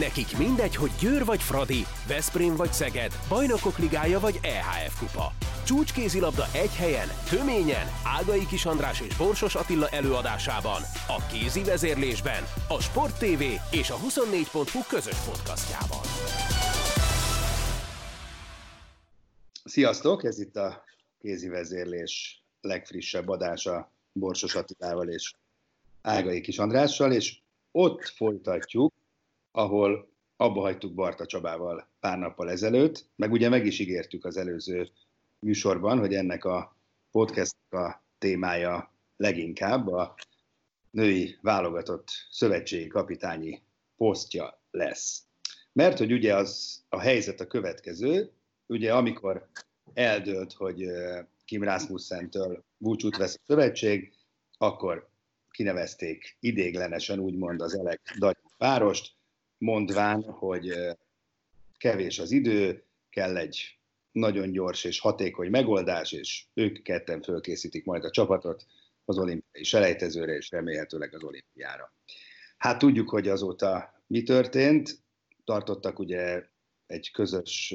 Nekik mindegy, hogy Győr vagy Fradi, Veszprém vagy Szeged, Bajnokok Ligája vagy EHF Kupa. Csúcskézilabda egy helyen, töményen, Ágai Kis András és Borsos Attila előadásában, a kézi vezérlésben, a Sport TV és a 24.hu közös podcastjában. Sziasztok, ez itt a kézi vezérlés legfrissebb adása Borsos Attilával és Ágai Kis Andrással, és ott folytatjuk, ahol abba hagytuk Barta Csabával pár nappal ezelőtt, meg ugye meg is ígértük az előző műsorban, hogy ennek a podcast a témája leginkább a női válogatott szövetségi kapitányi posztja lesz. Mert hogy ugye az a helyzet a következő, ugye amikor eldőlt, hogy Kim Rasmussen-től búcsút vesz a szövetség, akkor kinevezték idéglenesen úgymond az Elek Dagy párost, mondván, hogy kevés az idő, kell egy nagyon gyors és hatékony megoldás, és ők ketten fölkészítik majd a csapatot az olimpiai selejtezőre, és remélhetőleg az olimpiára. Hát tudjuk, hogy azóta mi történt. Tartottak ugye egy közös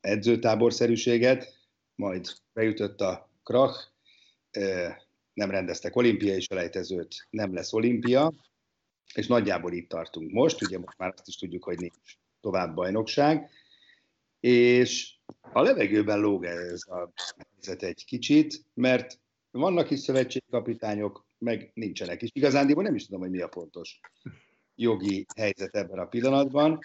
edzőtáborszerűséget, majd beütött a krach, nem rendeztek olimpiai selejtezőt, nem lesz olimpia, és nagyjából itt tartunk most, ugye most már azt is tudjuk, hogy nincs tovább bajnokság, és a levegőben lóg ez a helyzet egy kicsit, mert vannak is szövetségkapitányok, meg nincsenek is. Igazándiból nem is tudom, hogy mi a pontos jogi helyzet ebben a pillanatban,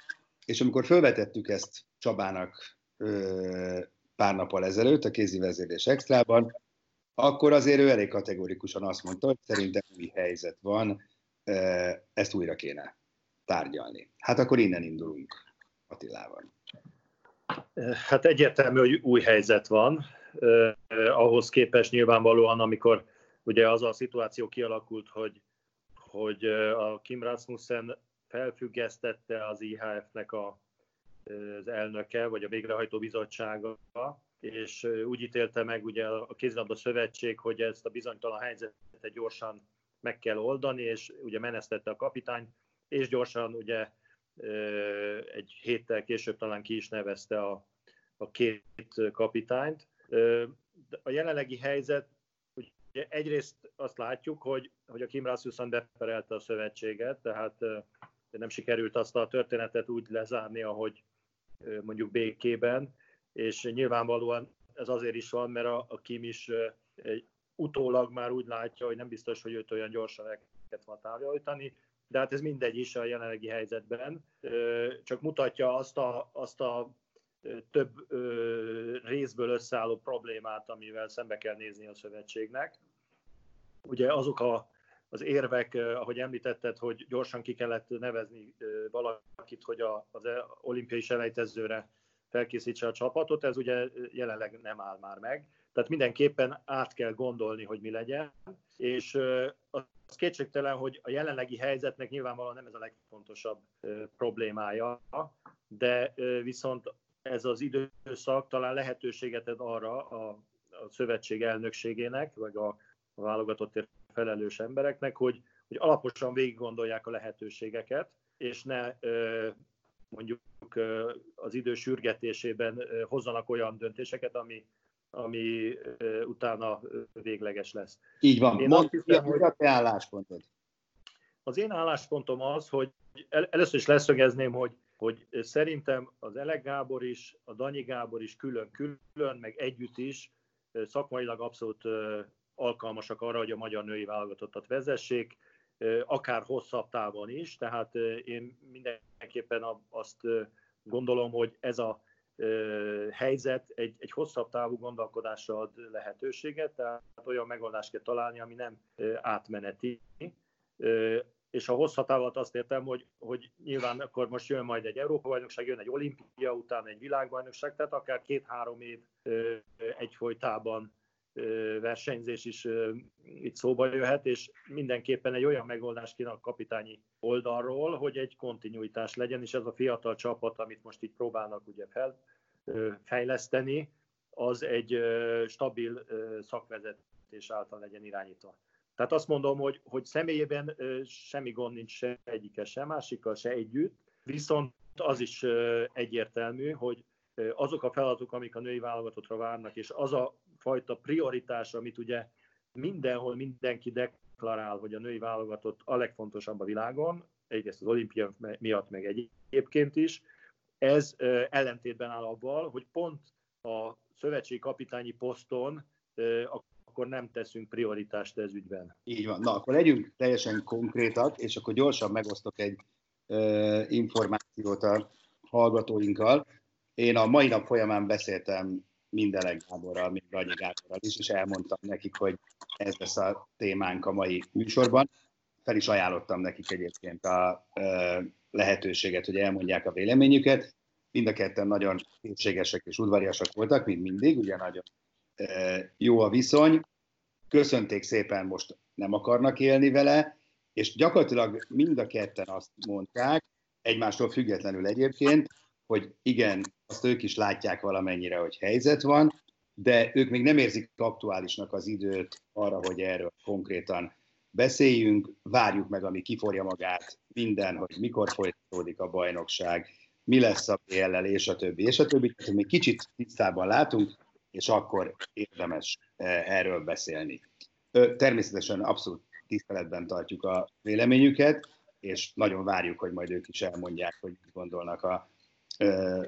és amikor felvetettük ezt Csabának ö, pár nappal ezelőtt a kézi vezérlés extrában, akkor azért ő elég kategorikusan azt mondta, hogy szerintem új helyzet van, ezt újra kéne tárgyalni. Hát akkor innen indulunk Attilával. Hát egyértelmű, hogy új helyzet van. Ahhoz képest nyilvánvalóan, amikor ugye az a szituáció kialakult, hogy, hogy a Kim Rasmussen felfüggesztette az IHF-nek a, az elnöke, vagy a végrehajtó bizottsága, és úgy ítélte meg ugye a kézilabda szövetség, hogy ezt a bizonytalan helyzetet gyorsan meg kell oldani, és ugye menesztette a kapitány, és gyorsan ugye egy héttel később talán ki is nevezte a, a két kapitányt. A jelenlegi helyzet, ugye egyrészt azt látjuk, hogy, hogy a Kim Rasmussen beperelte a szövetséget, tehát nem sikerült azt a történetet úgy lezárni, ahogy mondjuk békében, és nyilvánvalóan ez azért is van, mert a, a Kim is egy utólag már úgy látja, hogy nem biztos, hogy őt olyan gyorsan el kellett volna távolítani, de hát ez mindegy is a jelenlegi helyzetben. Csak mutatja azt a, azt a több részből összeálló problémát, amivel szembe kell nézni a szövetségnek. Ugye azok a, az érvek, ahogy említetted, hogy gyorsan ki kellett nevezni valakit, hogy a, az olimpiai selejtezőre felkészítse a csapatot, ez ugye jelenleg nem áll már meg. Tehát mindenképpen át kell gondolni, hogy mi legyen, és az kétségtelen, hogy a jelenlegi helyzetnek nyilvánvalóan nem ez a legfontosabb problémája, de viszont ez az időszak talán lehetőséget ad arra a, a szövetség elnökségének, vagy a, a válogatottért felelős embereknek, hogy, hogy alaposan végig gondolják a lehetőségeket, és ne mondjuk az idő sürgetésében hozzanak olyan döntéseket, ami, ami utána végleges lesz. Így van. Én Mondd, hiszem, hogy a te álláspontod? Az én álláspontom az, hogy el, először is leszögezném, hogy, hogy szerintem az Elek Gábor is, a Danyi Gábor is külön-külön, meg együtt is szakmailag abszolút alkalmasak arra, hogy a magyar női válogatottat vezessék, akár hosszabb távon is, tehát én mindenképpen azt gondolom, hogy ez a helyzet egy, egy hosszabb távú gondolkodásra ad lehetőséget, tehát olyan megoldást kell találni, ami nem átmeneti. És a hosszabb távot azt értem, hogy, hogy nyilván akkor most jön majd egy Európa-bajnokság, jön egy olimpia, után egy világbajnokság, tehát akár két-három év egyfolytában versenyzés is itt szóba jöhet, és mindenképpen egy olyan megoldás kéne a kapitányi oldalról, hogy egy kontinuitás legyen, és ez a fiatal csapat, amit most itt próbálnak ugye fel, fejleszteni, az egy stabil szakvezetés által legyen irányítva. Tehát azt mondom, hogy, hogy személyében semmi gond nincs se egyike, se másikkal, se együtt, Viszont az is egyértelmű, hogy azok a feladatok, amik a női válogatottra várnak, és az a fajta prioritás, amit ugye mindenhol mindenki deklarál, hogy a női válogatott a legfontosabb a világon, egyrészt az olimpia miatt, meg egyébként is, ez ellentétben áll avval, hogy pont a szövetségi kapitányi poszton akkor nem teszünk prioritást ez ügyben. Így van. Na, akkor legyünk teljesen konkrétak, és akkor gyorsan megosztok egy uh, információt a hallgatóinkkal. Én a mai nap folyamán beszéltem minden Gáborral, még Ragyi Gáborral is, és elmondtam nekik, hogy ez lesz a témánk a mai műsorban. Fel is ajánlottam nekik egyébként a uh, lehetőséget, hogy elmondják a véleményüket. Mind a ketten nagyon készségesek és udvariasak voltak, mint mindig, ugye nagyon jó a viszony, köszönték szépen, most nem akarnak élni vele, és gyakorlatilag mind a ketten azt mondták, egymástól függetlenül egyébként, hogy igen, azt ők is látják valamennyire, hogy helyzet van, de ők még nem érzik aktuálisnak az időt arra, hogy erről konkrétan beszéljünk, várjuk meg, ami kiforja magát, minden, hogy mikor folytatódik a bajnokság, mi lesz a bl és a többi, és a többi. Tehát még kicsit tisztában látunk, és akkor érdemes eh, erről beszélni. Természetesen abszolút tiszteletben tartjuk a véleményüket, és nagyon várjuk, hogy majd ők is elmondják, hogy mit gondolnak a,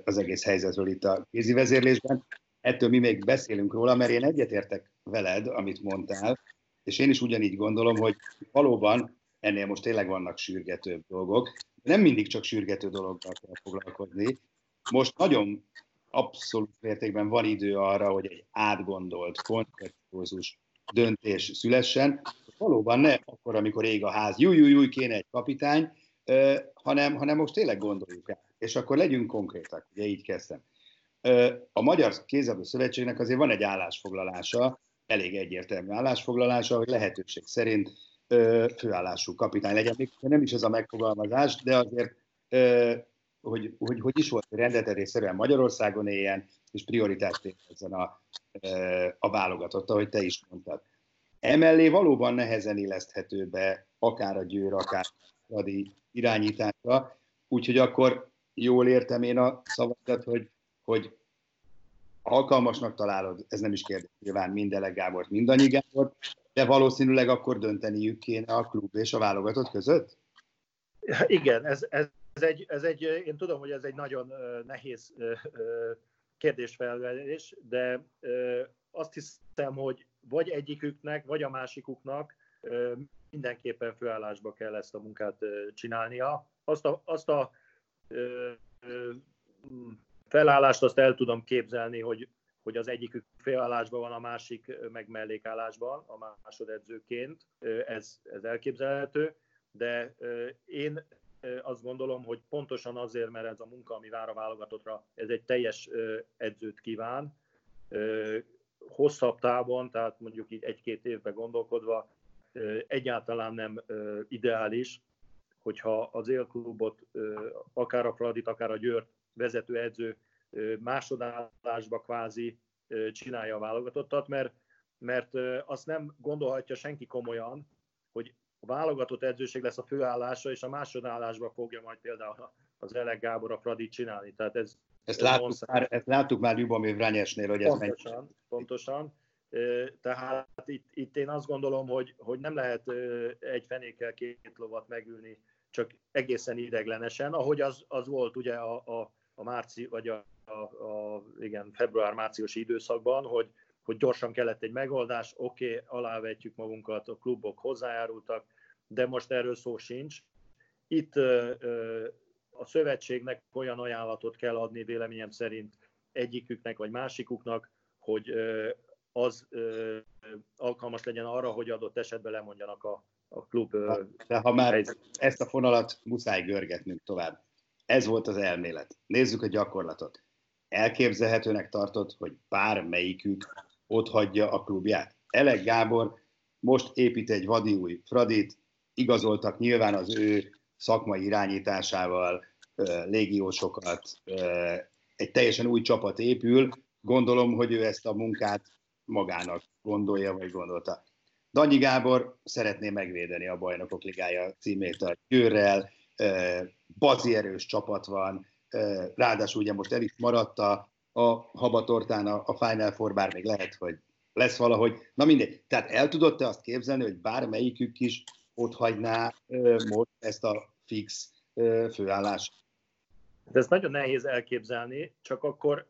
az egész helyzetről itt a kézi vezérlésben. Ettől mi még beszélünk róla, mert én egyetértek veled, amit mondtál, és én is ugyanígy gondolom, hogy valóban ennél most tényleg vannak sürgetőbb dolgok. Nem mindig csak sürgető dologgal kell foglalkozni. Most nagyon abszolút mértékben van idő arra, hogy egy átgondolt, koncepciózus döntés szülessen. Valóban ne akkor, amikor ég a ház, júj, júj, júj, kéne egy kapitány, hanem, hanem most tényleg gondoljuk el. És akkor legyünk konkrétak, ugye így kezdtem. A Magyar Kézabdó Szövetségnek azért van egy állásfoglalása, elég egyértelmű állásfoglalása, hogy lehetőség szerint főállású kapitány legyen. Még nem is ez a megfogalmazás, de azért hogy, hogy, hogy is volt, hogy Magyarországon éljen, és prioritást érkezzen a, a válogatott, ahogy te is mondtad. Emellé valóban nehezen illeszthető be akár a győr, akár a Radi irányításra, úgyhogy akkor jól értem én a szavakat, hogy, hogy alkalmasnak találod, ez nem is kérdés, nyilván minden Gábort, mindannyi Gábort, de valószínűleg akkor dönteniük kéne a klub és a válogatott között? Igen, ez, ez ez egy, ez egy, én tudom, hogy ez egy nagyon nehéz kérdésfelvelés, de azt hiszem, hogy vagy egyiküknek, vagy a másikuknak mindenképpen főállásba kell ezt a munkát csinálnia. Azt a, azt a felállást azt el tudom képzelni, hogy, hogy az egyikük főállásban van, a másik meg mellékállásban, a másodedzőként. Ez, ez elképzelhető, de én azt gondolom, hogy pontosan azért, mert ez a munka, ami vár a válogatottra, ez egy teljes edzőt kíván. Hosszabb távon, tehát mondjuk így egy-két évben gondolkodva, egyáltalán nem ideális, hogyha az élklubot, akár a Fradit, akár a Győrt vezető edző másodállásba kvázi csinálja a válogatottat, mert, mert azt nem gondolhatja senki komolyan, hogy a válogatott edzőség lesz a főállása, és a másodállásba fogja majd például az Elek Gábor a Fradit csinálni. Tehát ez, ezt, láttuk már, ezt láttuk már Ljubomir Vranyesnél, hogy ez pontosan, megy. Pontosan. Tehát itt, itt én azt gondolom, hogy, hogy nem lehet egy fenékkel két lovat megülni, csak egészen ideglenesen, ahogy az, az volt ugye a, a, a márci, vagy a, a, a igen, február-márciusi időszakban, hogy, hogy gyorsan kellett egy megoldás, oké, okay, alávetjük magunkat, a klubok hozzájárultak, de most erről szó sincs. Itt a szövetségnek olyan ajánlatot kell adni véleményem szerint egyiküknek vagy másikuknak, hogy az alkalmas legyen arra, hogy adott esetben lemondjanak a, a klub. De ha már ezt a fonalat muszáj görgetnünk tovább. Ez volt az elmélet. Nézzük a gyakorlatot. Elképzelhetőnek tartott, hogy bármelyikük ott hagyja a klubját. Elek Gábor most épít egy vadi új Fradit, igazoltak nyilván az ő szakmai irányításával légiósokat, egy teljesen új csapat épül, gondolom, hogy ő ezt a munkát magának gondolja, vagy gondolta. Danyi Gábor szeretné megvédeni a Bajnokok Ligája címét a Győrrel, bazi erős csapat van, ráadásul ugye most el is maradt a, a habatortán a, Final Four, bár még lehet, hogy lesz valahogy. Na mindegy. Tehát el tudod te azt képzelni, hogy bármelyikük is ott hagyná most ezt a fix főállást? De ez nagyon nehéz elképzelni, csak akkor,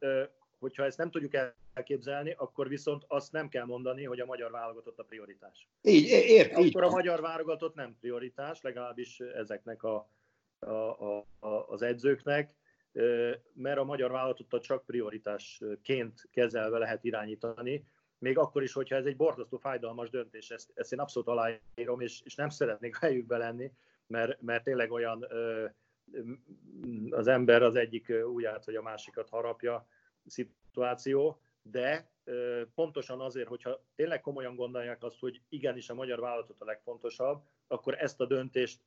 hogyha ezt nem tudjuk elképzelni, akkor viszont azt nem kell mondani, hogy a magyar válogatott a prioritás. Így, ért, akkor így. a magyar válogatott nem prioritás, legalábbis ezeknek a, a, a, a, az edzőknek, mert a magyar válogatottat csak prioritásként kezelve lehet irányítani, még akkor is, hogyha ez egy borzasztó fájdalmas döntés, ezt, ezt én abszolút aláírom, és, és nem szeretnék helyükbe lenni, mert, mert tényleg olyan ö, az ember az egyik ujját, hogy a másikat harapja szituáció, de pontosan azért, hogyha tényleg komolyan gondolják azt, hogy igenis a magyar vállalatot a legfontosabb, akkor ezt a döntést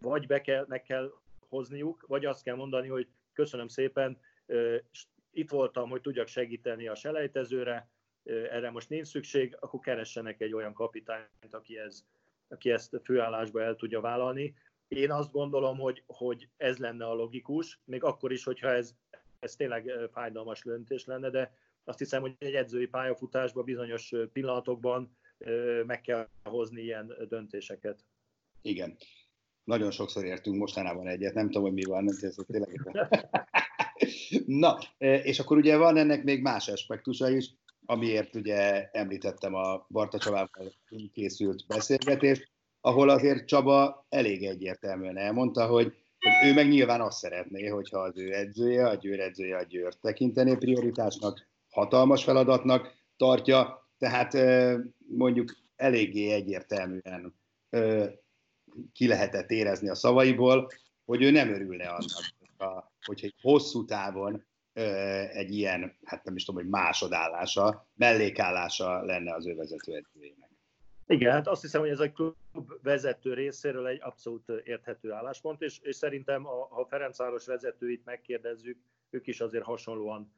vagy be kell, meg kell hozniuk, vagy azt kell mondani, hogy köszönöm szépen, itt voltam, hogy tudjak segíteni a selejtezőre, erre most nincs szükség, akkor keressenek egy olyan kapitányt, aki, ez, aki ezt főállásba el tudja vállalni. Én azt gondolom, hogy, hogy ez lenne a logikus, még akkor is, hogyha ez, ez tényleg fájdalmas döntés lenne, de azt hiszem, hogy egy edzői pályafutásban bizonyos pillanatokban meg kell hozni ilyen döntéseket. Igen. Nagyon sokszor értünk mostanában egyet, nem tudom, hogy mi van, ez tényleg... Na, és akkor ugye van ennek még más aspektusa is, amiért ugye említettem a Barta Csabával készült beszélgetést, ahol azért Csaba elég egyértelműen elmondta, hogy, hogy ő meg nyilván azt szeretné, hogyha az ő edzője, a Győr edzője a Győr tekintené prioritásnak, hatalmas feladatnak tartja, tehát mondjuk eléggé egyértelműen ki lehetett érezni a szavaiból, hogy ő nem örülne annak, hogyha egy hosszú távon egy ilyen, hát nem is tudom, hogy másodállása, mellékállása lenne az ő vezető edzőjének. Igen, hát azt hiszem, hogy ez a klub vezető részéről egy abszolút érthető álláspont, és, és szerintem, ha Ferencváros vezetőit megkérdezzük, ők is azért hasonlóan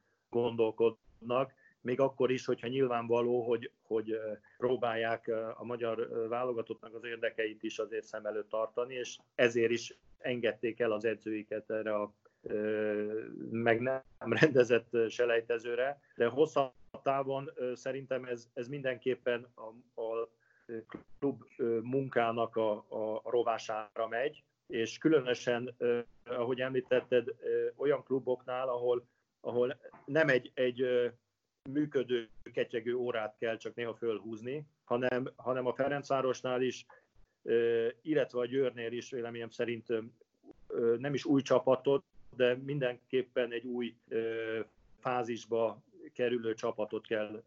gondolkodnak, még akkor is, hogyha nyilvánvaló, hogy, hogy próbálják a magyar válogatottnak az érdekeit is azért szem előtt tartani, és ezért is engedték el az edzőiket erre a meg nem rendezett selejtezőre, de hosszabb távon szerintem ez, ez mindenképpen a, a klub munkának a, a rovására megy, és különösen, ahogy említetted, olyan kluboknál, ahol, ahol nem egy, egy működő, ketyegő órát kell csak néha fölhúzni, hanem, hanem a Ferencvárosnál is, illetve a Győrnél is véleményem szerint nem is új csapatot, de mindenképpen egy új fázisba kerülő csapatot kell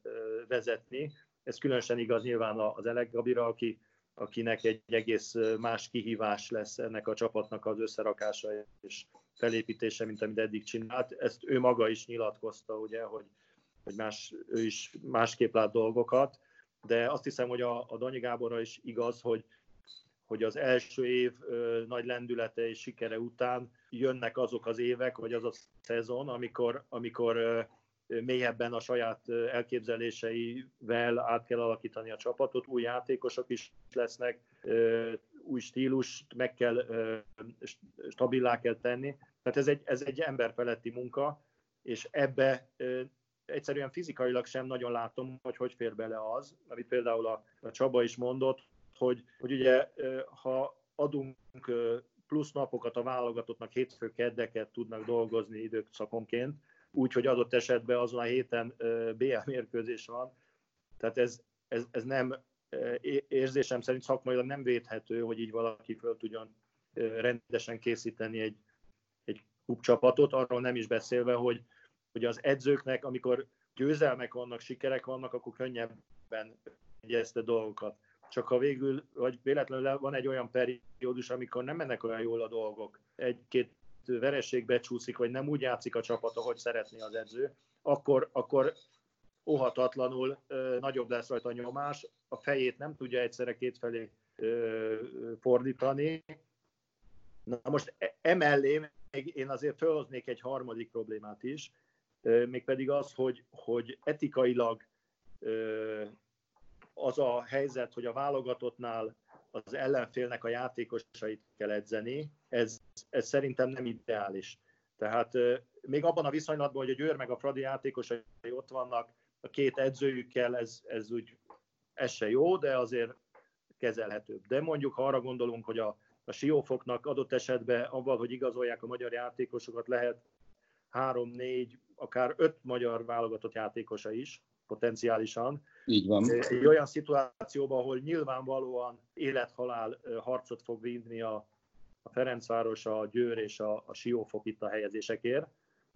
vezetni. Ez különösen igaz nyilván az Elek Gabira, aki, akinek egy egész más kihívás lesz ennek a csapatnak az összerakása és felépítése, mint amit eddig csinált. Ezt ő maga is nyilatkozta, ugye, hogy, hogy más, ő is másképp lát dolgokat, de azt hiszem, hogy a, a Danyi Gáborra is igaz, hogy, hogy az első év ö, nagy lendülete és sikere után jönnek azok az évek, vagy az a szezon, amikor, amikor ö, mélyebben a saját elképzeléseivel át kell alakítani a csapatot, új játékosok is lesznek, új stílust meg kell, stabilá kell tenni. Tehát ez egy, ez egy emberfeletti munka, és ebbe egyszerűen fizikailag sem nagyon látom, hogy hogy fér bele az, amit például a, a Csaba is mondott, hogy, hogy ugye ha adunk plusz napokat a válogatottnak, hétfő keddeket tudnak dolgozni időszakonként, úgyhogy adott esetben azon a héten BL mérkőzés van. Tehát ez, ez, ez nem érzésem szerint szakmailag nem védhető, hogy így valaki föl tudjon rendesen készíteni egy, egy klubcsapatot, arról nem is beszélve, hogy, hogy az edzőknek, amikor győzelmek vannak, sikerek vannak, akkor könnyebben egyezte dolgokat. Csak ha végül, vagy véletlenül van egy olyan periódus, amikor nem mennek olyan jól a dolgok, egy-két vereség becsúszik, vagy nem úgy játszik a csapat, ahogy szeretné az edző, akkor, akkor óhatatlanul ö, nagyobb lesz rajta a nyomás, a fejét nem tudja egyszerre kétfelé fordítani. Na most e, emellé még én azért felhoznék egy harmadik problémát is, mégpedig az, hogy, hogy etikailag az a helyzet, hogy a válogatottnál az ellenfélnek a játékosait kell edzeni, ez, ez szerintem nem ideális. Tehát még abban a viszonylatban, hogy a Győr meg a Fradi játékosai ott vannak, a két edzőjükkel, ez, ez úgy ez se jó, de azért kezelhetőbb. De mondjuk, ha arra gondolunk, hogy a, a Siófoknak adott esetben abban, hogy igazolják a magyar játékosokat, lehet három, négy, akár öt magyar válogatott játékosa is, potenciálisan. Így van. Egy olyan szituációban, ahol nyilvánvalóan élethalál harcot fog vinni a, a Ferencváros, a Győr és a, a Siófok itt a helyezésekért.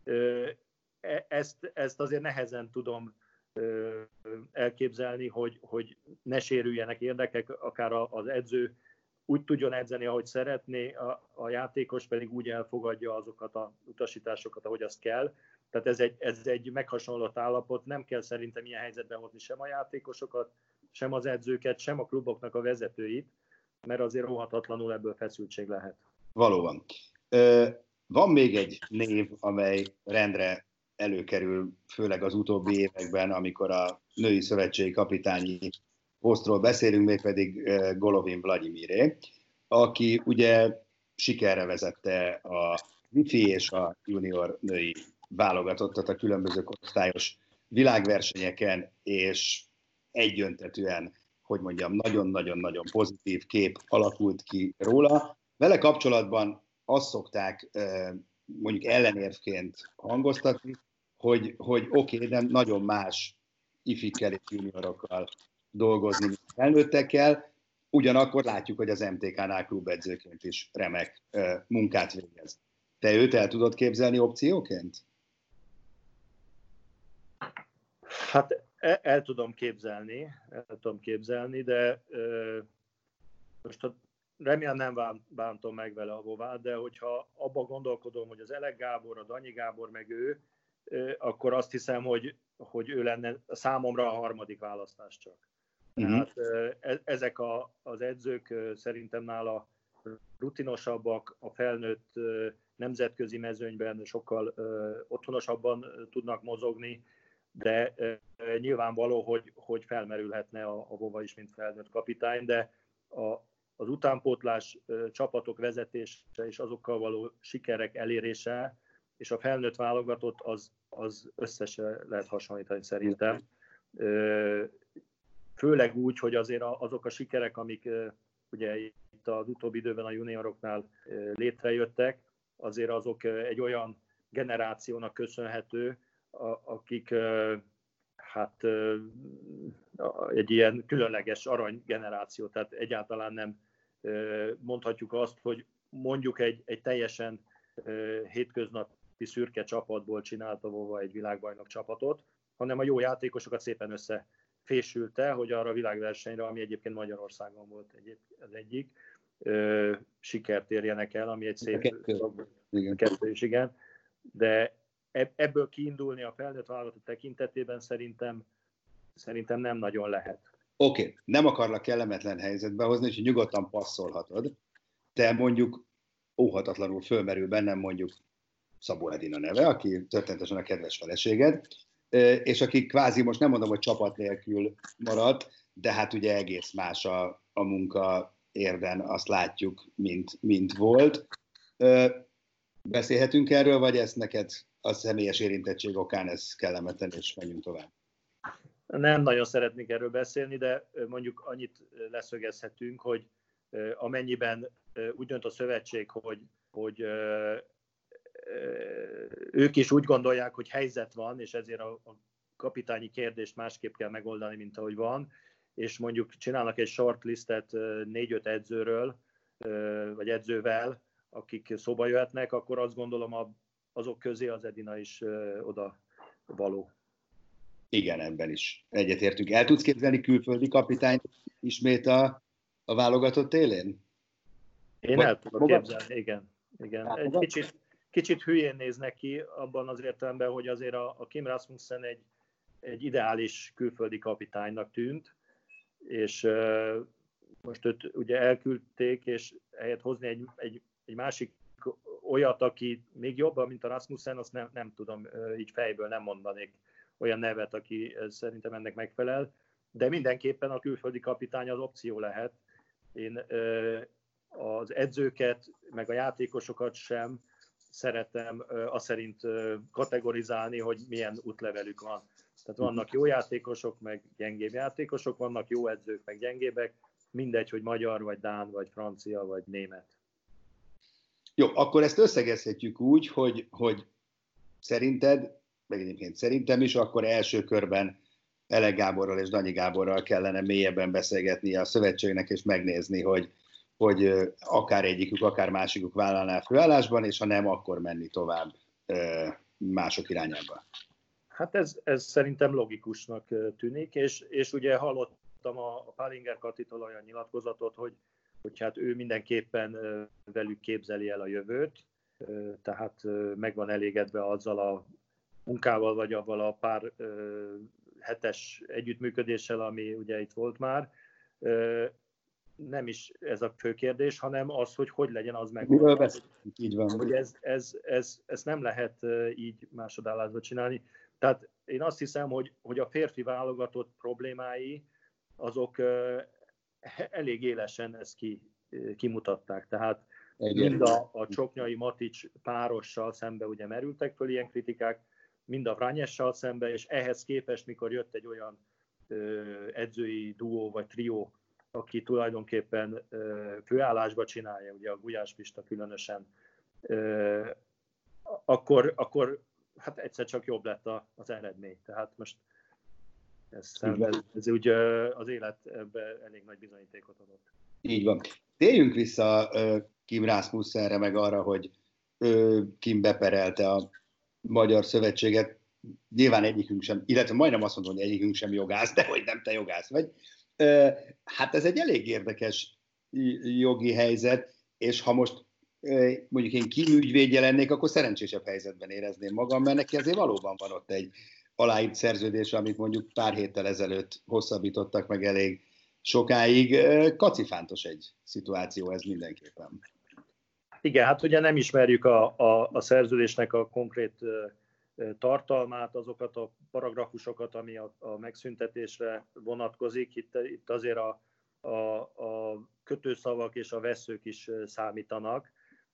E, ezt, ezt azért nehezen tudom elképzelni, hogy, hogy ne sérüljenek érdekek, akár az edző úgy tudjon edzeni, ahogy szeretné, a, a játékos pedig úgy elfogadja azokat a utasításokat, ahogy az kell. Tehát ez egy, ez egy meghasonlott állapot, nem kell szerintem ilyen helyzetbe hozni sem a játékosokat, sem az edzőket, sem a kluboknak a vezetőit, mert azért rohatatlanul ebből feszültség lehet. Valóban. Van még egy név, amely rendre előkerül, főleg az utóbbi években, amikor a női szövetségi kapitányi posztról beszélünk, mégpedig Golovin Vladimiré, aki ugye sikerre vezette a wifi és a junior női válogatottat a különböző korosztályos világversenyeken, és egyöntetűen, hogy mondjam, nagyon-nagyon-nagyon pozitív kép alakult ki róla. Vele kapcsolatban azt szokták mondjuk ellenérvként hangoztatni, hogy, hogy oké, okay, de nagyon más ifikkel és juniorokkal dolgozni, mint felnőttekkel, ugyanakkor látjuk, hogy az MTK-nál klubedzőként is remek munkát végez. Te őt el tudod képzelni opcióként? Hát el, el tudom képzelni, el tudom képzelni, de ö, most a, remélem nem bántom meg vele a Vovát, de hogyha abba gondolkodom, hogy az Elek Gábor, a Danyi Gábor, meg ő, akkor azt hiszem, hogy, hogy ő lenne számomra a harmadik választás csak. Uh-huh. Tehát ö, ezek a, az edzők szerintem nála rutinosabbak, a felnőtt nemzetközi mezőnyben sokkal otthonosabban tudnak mozogni, de nyilvánvaló, hogy, hogy felmerülhetne a, a Vova is, mint felnőtt kapitány, de a, az utánpótlás csapatok vezetése és azokkal való sikerek elérése, és a felnőtt válogatott az, az összese lehet hasonlítani szerintem. Főleg úgy, hogy azért azok a sikerek, amik ugye itt az utóbbi időben a junioroknál létrejöttek, azért azok egy olyan generációnak köszönhető, akik hát egy ilyen különleges aranygeneráció, tehát egyáltalán nem mondhatjuk azt, hogy mondjuk egy, egy teljesen hétköznapi szürke csapatból csinálta volna egy világbajnok csapatot, hanem a jó játékosokat szépen összefésülte, hogy arra a világversenyre, ami egyébként Magyarországon volt egy, az egyik, sikert érjenek el, ami egy szép kettő. Kettő is, igen. De ebből kiindulni a felnőtt vállalatok tekintetében szerintem, szerintem nem nagyon lehet. Oké, okay. nem akarlak kellemetlen helyzetbe hozni, hogy nyugodtan passzolhatod, de mondjuk óhatatlanul fölmerül bennem mondjuk Szabó Edina neve, aki történetesen a kedves feleséged, és aki kvázi most nem mondom, hogy csapat nélkül maradt, de hát ugye egész más a, a munka érden, azt látjuk, mint, mint volt. Beszélhetünk erről, vagy ezt neked a személyes érintettség okán ez kellemetlen, és menjünk tovább. Nem nagyon szeretnék erről beszélni, de mondjuk annyit leszögezhetünk, hogy amennyiben úgy dönt a szövetség, hogy, hogy ők is úgy gondolják, hogy helyzet van, és ezért a, a kapitányi kérdést másképp kell megoldani, mint ahogy van, és mondjuk csinálnak egy shortlistet négy-öt edzőről, vagy edzővel, akik szóba jöhetnek, akkor azt gondolom a azok közé az Edina is oda való. Igen, ebben is egyetértünk. El tudsz képzelni külföldi kapitányt ismét a, a válogatott élén? Én el tudom képzelni, igen. igen. Egy kicsit, kicsit hülyén néz neki abban az értelemben, hogy azért a, a Kim Rasmussen egy, egy ideális külföldi kapitánynak tűnt, és uh, most őt ugye elküldték, és helyett hozni egy, egy, egy másik olyat, aki még jobban, mint a Rasmussen, azt nem, nem tudom, így fejből nem mondanék olyan nevet, aki szerintem ennek megfelel, de mindenképpen a külföldi kapitány az opció lehet, én az edzőket, meg a játékosokat sem szeretem azt szerint kategorizálni, hogy milyen útlevelük van. Tehát vannak jó játékosok, meg gyengébb játékosok, vannak jó edzők, meg gyengébbek, mindegy, hogy magyar, vagy dán, vagy francia, vagy német. Jó, akkor ezt összegezhetjük úgy, hogy, hogy szerinted, meg egyébként szerintem is, akkor első körben Elek Gáborral és Danyi Gáborral kellene mélyebben beszélgetni a szövetségnek, és megnézni, hogy, hogy akár egyikük, akár másikuk vállalná főállásban, és ha nem, akkor menni tovább mások irányába. Hát ez, ez szerintem logikusnak tűnik, és, és ugye hallottam a, a Pálinger Katitól olyan nyilatkozatot, hogy, hogy hát ő mindenképpen velük képzeli el a jövőt, tehát meg van elégedve azzal a munkával, vagy avval a pár hetes együttműködéssel, ami ugye itt volt már. Nem is ez a fő kérdés, hanem az, hogy hogy legyen az meg. Így van. Hogy ez, ez, ez, ez nem lehet így másodállásba csinálni. Tehát én azt hiszem, hogy, hogy a férfi válogatott problémái, azok elég élesen ezt ki, kimutatták. Tehát Igen. mind a, a Csoknyai Matics párossal szembe ugye merültek föl ilyen kritikák, mind a Vrányessal szembe, és ehhez képest, mikor jött egy olyan edzői duó vagy trió, aki tulajdonképpen főállásba csinálja, ugye a Gulyás Pista különösen, akkor, akkor hát egyszer csak jobb lett a, az eredmény. Tehát most ez, ez, ez úgy az élet ebbe elég nagy bizonyítékot adott. Így van. Térjünk vissza Kim Rasmussenre, meg arra, hogy Kim beperelte a Magyar Szövetséget. Nyilván egyikünk sem, illetve majdnem azt mondom, hogy egyikünk sem jogász, de hogy nem te jogász vagy. Hát ez egy elég érdekes jogi helyzet, és ha most mondjuk én kimügyvédje lennék, akkor szerencsésebb helyzetben érezném magam, mert neki azért valóban van ott egy aláírt szerződés, amit mondjuk pár héttel ezelőtt hosszabbítottak meg elég sokáig. Kacifántos egy szituáció ez mindenképpen. Igen, hát ugye nem ismerjük a, a, a szerződésnek a konkrét tartalmát, azokat a paragrafusokat, ami a, a megszüntetésre vonatkozik. Itt, itt azért a, a, a kötőszavak és a veszők is számítanak.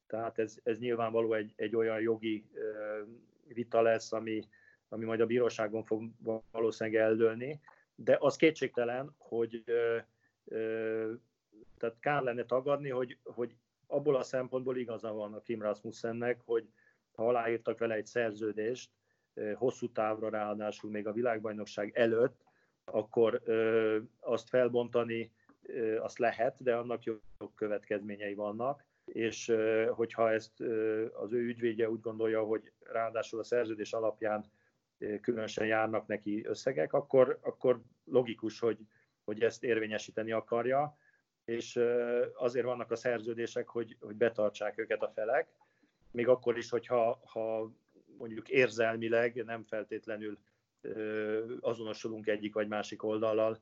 Tehát ez, ez nyilvánvaló egy, egy olyan jogi vita lesz, ami, ami majd a bíróságon fog valószínűleg eldőlni, de az kétségtelen, hogy tehát kár lenne tagadni, hogy, hogy abból a szempontból igaza van a Kim Rasmussennek, hogy ha aláírtak vele egy szerződést, hosszú távra ráadásul még a világbajnokság előtt, akkor azt felbontani azt lehet, de annak jó következményei vannak. És hogyha ezt az ő ügyvédje úgy gondolja, hogy ráadásul a szerződés alapján különösen járnak neki összegek, akkor, akkor logikus, hogy, hogy ezt érvényesíteni akarja, és azért vannak a szerződések, hogy, hogy betartsák őket a felek, még akkor is, hogyha ha mondjuk érzelmileg nem feltétlenül azonosulunk egyik vagy másik oldallal.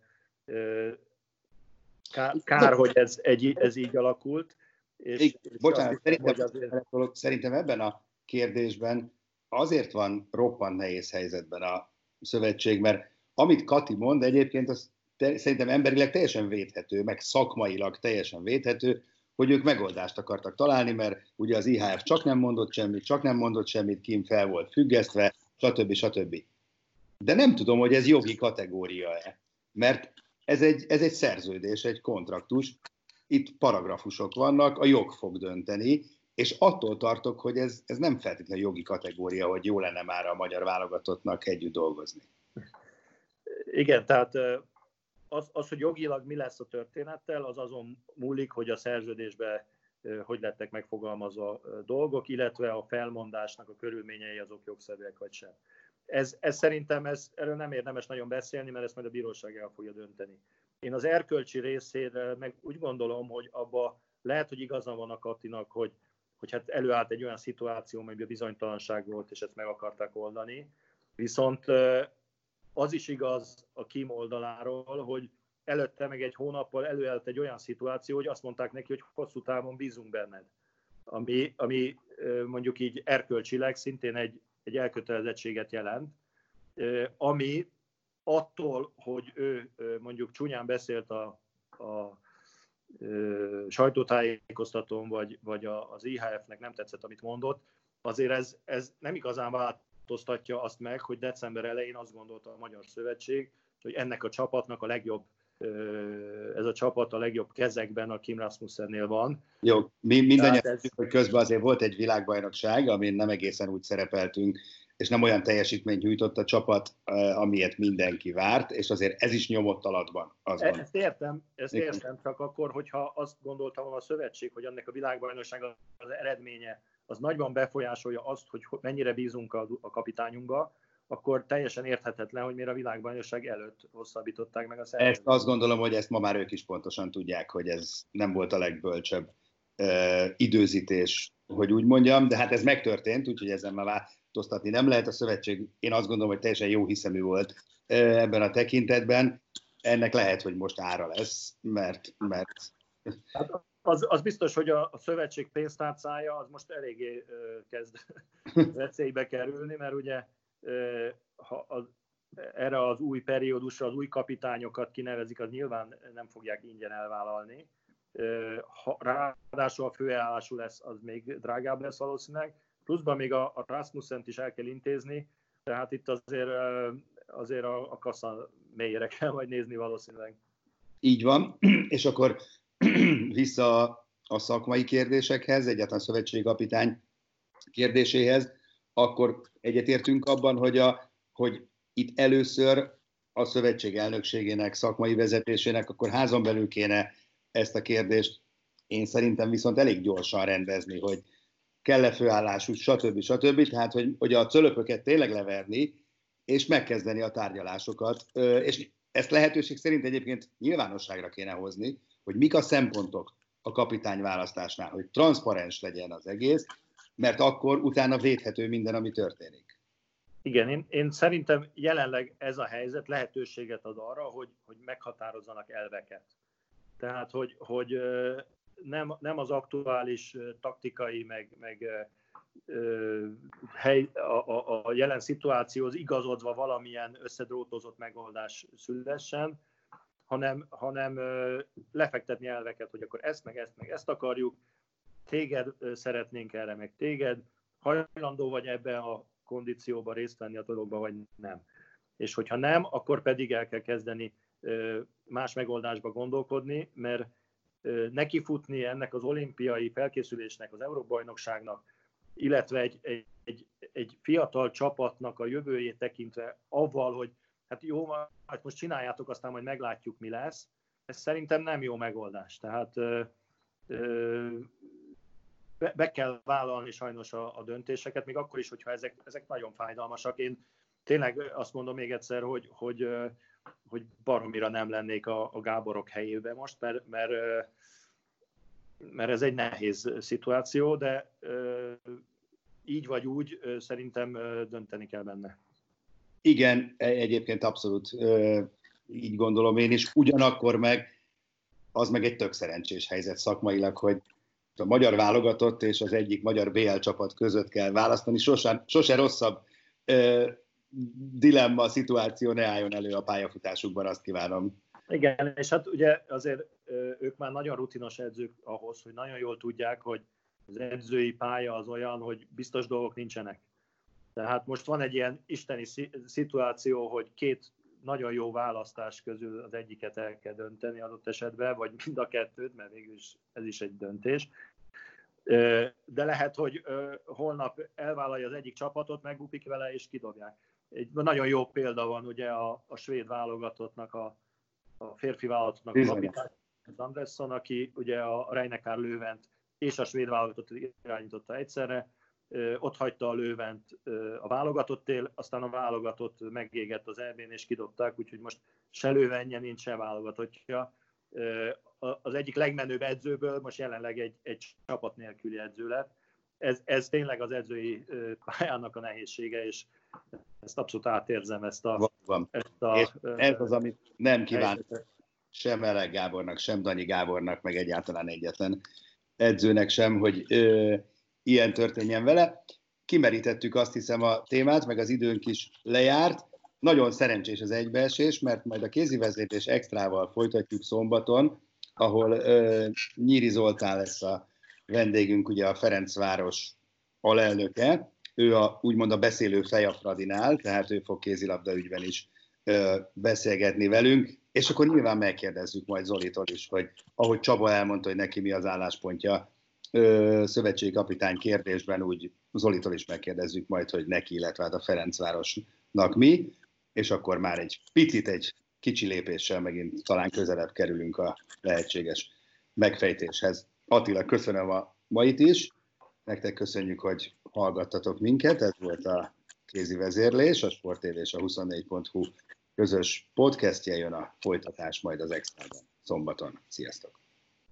Kár, kár hogy ez, egy, ez így alakult, és, és bocsánat, szerintem, azért... szerintem ebben a kérdésben azért van roppant nehéz helyzetben a szövetség, mert amit Kati mond egyébként, az te, szerintem emberileg teljesen védhető, meg szakmailag teljesen védhető, hogy ők megoldást akartak találni, mert ugye az IHF csak nem mondott semmit, csak nem mondott semmit, Kim fel volt függesztve, stb. stb. De nem tudom, hogy ez jogi kategória-e, mert ez egy, ez egy szerződés, egy kontraktus, itt paragrafusok vannak, a jog fog dönteni, és attól tartok, hogy ez, ez nem feltétlenül jogi kategória, hogy jó lenne már a magyar válogatottnak együtt dolgozni. Igen, tehát az, az, hogy jogilag mi lesz a történettel, az azon múlik, hogy a szerződésbe hogy lettek megfogalmazva dolgok, illetve a felmondásnak a körülményei azok jogszerűek vagy sem. Ez, ez szerintem ez, erről nem érdemes nagyon beszélni, mert ezt majd a bíróság el fogja dönteni. Én az erkölcsi részére meg úgy gondolom, hogy abba lehet, hogy igaza van a Katinak, hogy, hogy hát előállt egy olyan szituáció, amelyben bizonytalanság volt, és ezt meg akarták oldani. Viszont az is igaz a Kim oldaláról, hogy előtte meg egy hónappal előállt egy olyan szituáció, hogy azt mondták neki, hogy hosszú távon bízunk benned. Ami, ami mondjuk így erkölcsileg szintén egy, egy elkötelezettséget jelent, ami attól, hogy ő mondjuk csúnyán beszélt a, a sajtótájékoztatón, vagy, vagy az IHF-nek nem tetszett, amit mondott, azért ez, ez nem igazán változtatja azt meg, hogy december elején azt gondolta a Magyar Szövetség, hogy ennek a csapatnak a legjobb ez a csapat a legjobb kezekben a Kim Rasmussennél van. Jó, mi mindannyian ez... hogy közben azért volt egy világbajnokság, amin nem egészen úgy szerepeltünk, és nem olyan teljesítményt nyújtott a csapat, amilyet mindenki várt, és azért ez is nyomott alatban. Az ezt értem, ezt értem, csak akkor, hogyha azt gondoltam a szövetség, hogy ennek a világbajnokság az eredménye, az nagyban befolyásolja azt, hogy mennyire bízunk a, a kapitányunkba, akkor teljesen érthetetlen, hogy miért a világbajnokság előtt hosszabbították meg a szerződést. Ezt azt gondolom, hogy ezt ma már ők is pontosan tudják, hogy ez nem volt a legbölcsebb uh, időzítés, hogy úgy mondjam, de hát ez megtörtént, úgyhogy ezen már változtatni nem lehet. A szövetség, én azt gondolom, hogy teljesen jó hiszemű volt uh, ebben a tekintetben. Ennek lehet, hogy most ára lesz, mert... mert... Hát az, az biztos, hogy a, a szövetség pénztárcája az most eléggé uh, kezd veszélybe kerülni, mert ugye ha az, erre az új periódusra az új kapitányokat kinevezik, az nyilván nem fogják ingyen elvállalni. Ha, ráadásul a főállású lesz, az még drágább lesz valószínűleg. Pluszban még a, a Rasmussen-t is el kell intézni, tehát itt azért, azért a, a kassa mélyre kell majd nézni valószínűleg. Így van, és akkor vissza a szakmai kérdésekhez, egyáltalán szövetségkapitány kérdéséhez akkor egyetértünk abban, hogy, a, hogy itt először a szövetség elnökségének, szakmai vezetésének akkor házon belül kéne ezt a kérdést én szerintem viszont elég gyorsan rendezni, hogy kell-e főállású, stb. stb. Tehát, hogy, hogy a cölöpöket tényleg leverni, és megkezdeni a tárgyalásokat. És ezt lehetőség szerint egyébként nyilvánosságra kéne hozni, hogy mik a szempontok a kapitányválasztásnál, hogy transzparens legyen az egész, mert akkor utána védhető minden, ami történik. Igen, én, én szerintem jelenleg ez a helyzet lehetőséget ad arra, hogy, hogy meghatározzanak elveket. Tehát, hogy, hogy nem, nem az aktuális taktikai, meg, meg hely, a, a, a jelen szituációhoz igazodva valamilyen összedrótozott megoldás szülessen, hanem, hanem lefektetni elveket, hogy akkor ezt, meg ezt, meg ezt akarjuk, téged szeretnénk erre, meg téged, hajlandó vagy ebbe a kondícióba részt venni a dologba, vagy nem. És hogyha nem, akkor pedig el kell kezdeni más megoldásba gondolkodni, mert nekifutni ennek az olimpiai felkészülésnek, az Európa-bajnokságnak, illetve egy, egy, egy, egy fiatal csapatnak a jövőjét tekintve avval, hogy hát jó, hát most csináljátok, aztán majd meglátjuk, mi lesz, ez szerintem nem jó megoldás. Tehát ö, ö, be, be kell vállalni sajnos a, a döntéseket, még akkor is, hogyha ezek, ezek nagyon fájdalmasak. Én tényleg azt mondom még egyszer, hogy, hogy, hogy baromira nem lennék a, a Gáborok helyébe most, mert, mert, mert ez egy nehéz szituáció, de így vagy úgy szerintem dönteni kell benne. Igen, e, egyébként abszolút így gondolom én is. Ugyanakkor meg az meg egy tök szerencsés helyzet szakmailag, hogy a magyar válogatott és az egyik magyar BL csapat között kell választani. Sose, sose rosszabb ö, dilemma, szituáció ne álljon elő a pályafutásukban, azt kívánom. Igen, és hát ugye azért ők már nagyon rutinos edzők ahhoz, hogy nagyon jól tudják, hogy az edzői pálya az olyan, hogy biztos dolgok nincsenek. Tehát most van egy ilyen isteni szituáció, hogy két nagyon jó választás közül az egyiket el kell dönteni adott esetben, vagy mind a kettőt, mert végül is ez is egy döntés. De lehet, hogy holnap elvállalja az egyik csapatot, megbukik vele, és kidobják. Egy nagyon jó példa van ugye a, a svéd válogatottnak, a, a férfi válogatottnak a kapitány, Andersson, aki ugye a Reinekár Lővent és a svéd válogatott irányította egyszerre, ott hagyta a lővent a válogatottél, aztán a válogatott megégett az elbén és kidobták, úgyhogy most se lővenje nincs, se válogatottja. Az egyik legmenőbb edzőből most jelenleg egy, egy csapat nélküli edző lett. Ez, ez tényleg az edzői pályának a nehézsége, és ezt abszolút átérzem, ezt a... Van. Ezt a és ez az, amit nem kíván sem Elek Gábornak, sem Danyi Gábornak, meg egyáltalán egyetlen edzőnek sem, hogy ilyen történjen vele. Kimerítettük azt hiszem a témát, meg az időnk is lejárt. Nagyon szerencsés az egybeesés, mert majd a kézi vezérlés extrával folytatjuk szombaton ahol ö, Nyíri Zoltán lesz a vendégünk, ugye a Ferencváros alelnöke, ő a, úgymond a beszélő fej a Fradinál, tehát ő fog kézilabda ügyben is ö, beszélgetni velünk, és akkor nyilván megkérdezzük majd Zolitól is, hogy ahogy Csaba elmondta, hogy neki mi az álláspontja ö, szövetségi kapitány kérdésben, úgy Zolitól is megkérdezzük majd, hogy neki, illetve hát a Ferencvárosnak mi, és akkor már egy picit, egy kicsi lépéssel megint talán közelebb kerülünk a lehetséges megfejtéshez. Attila, köszönöm a mait is, nektek köszönjük, hogy hallgattatok minket, ez volt a kézi vezérlés, a Sport TV és a 24.hu közös podcastje, jön a folytatás majd az Extrában szombaton. Sziasztok!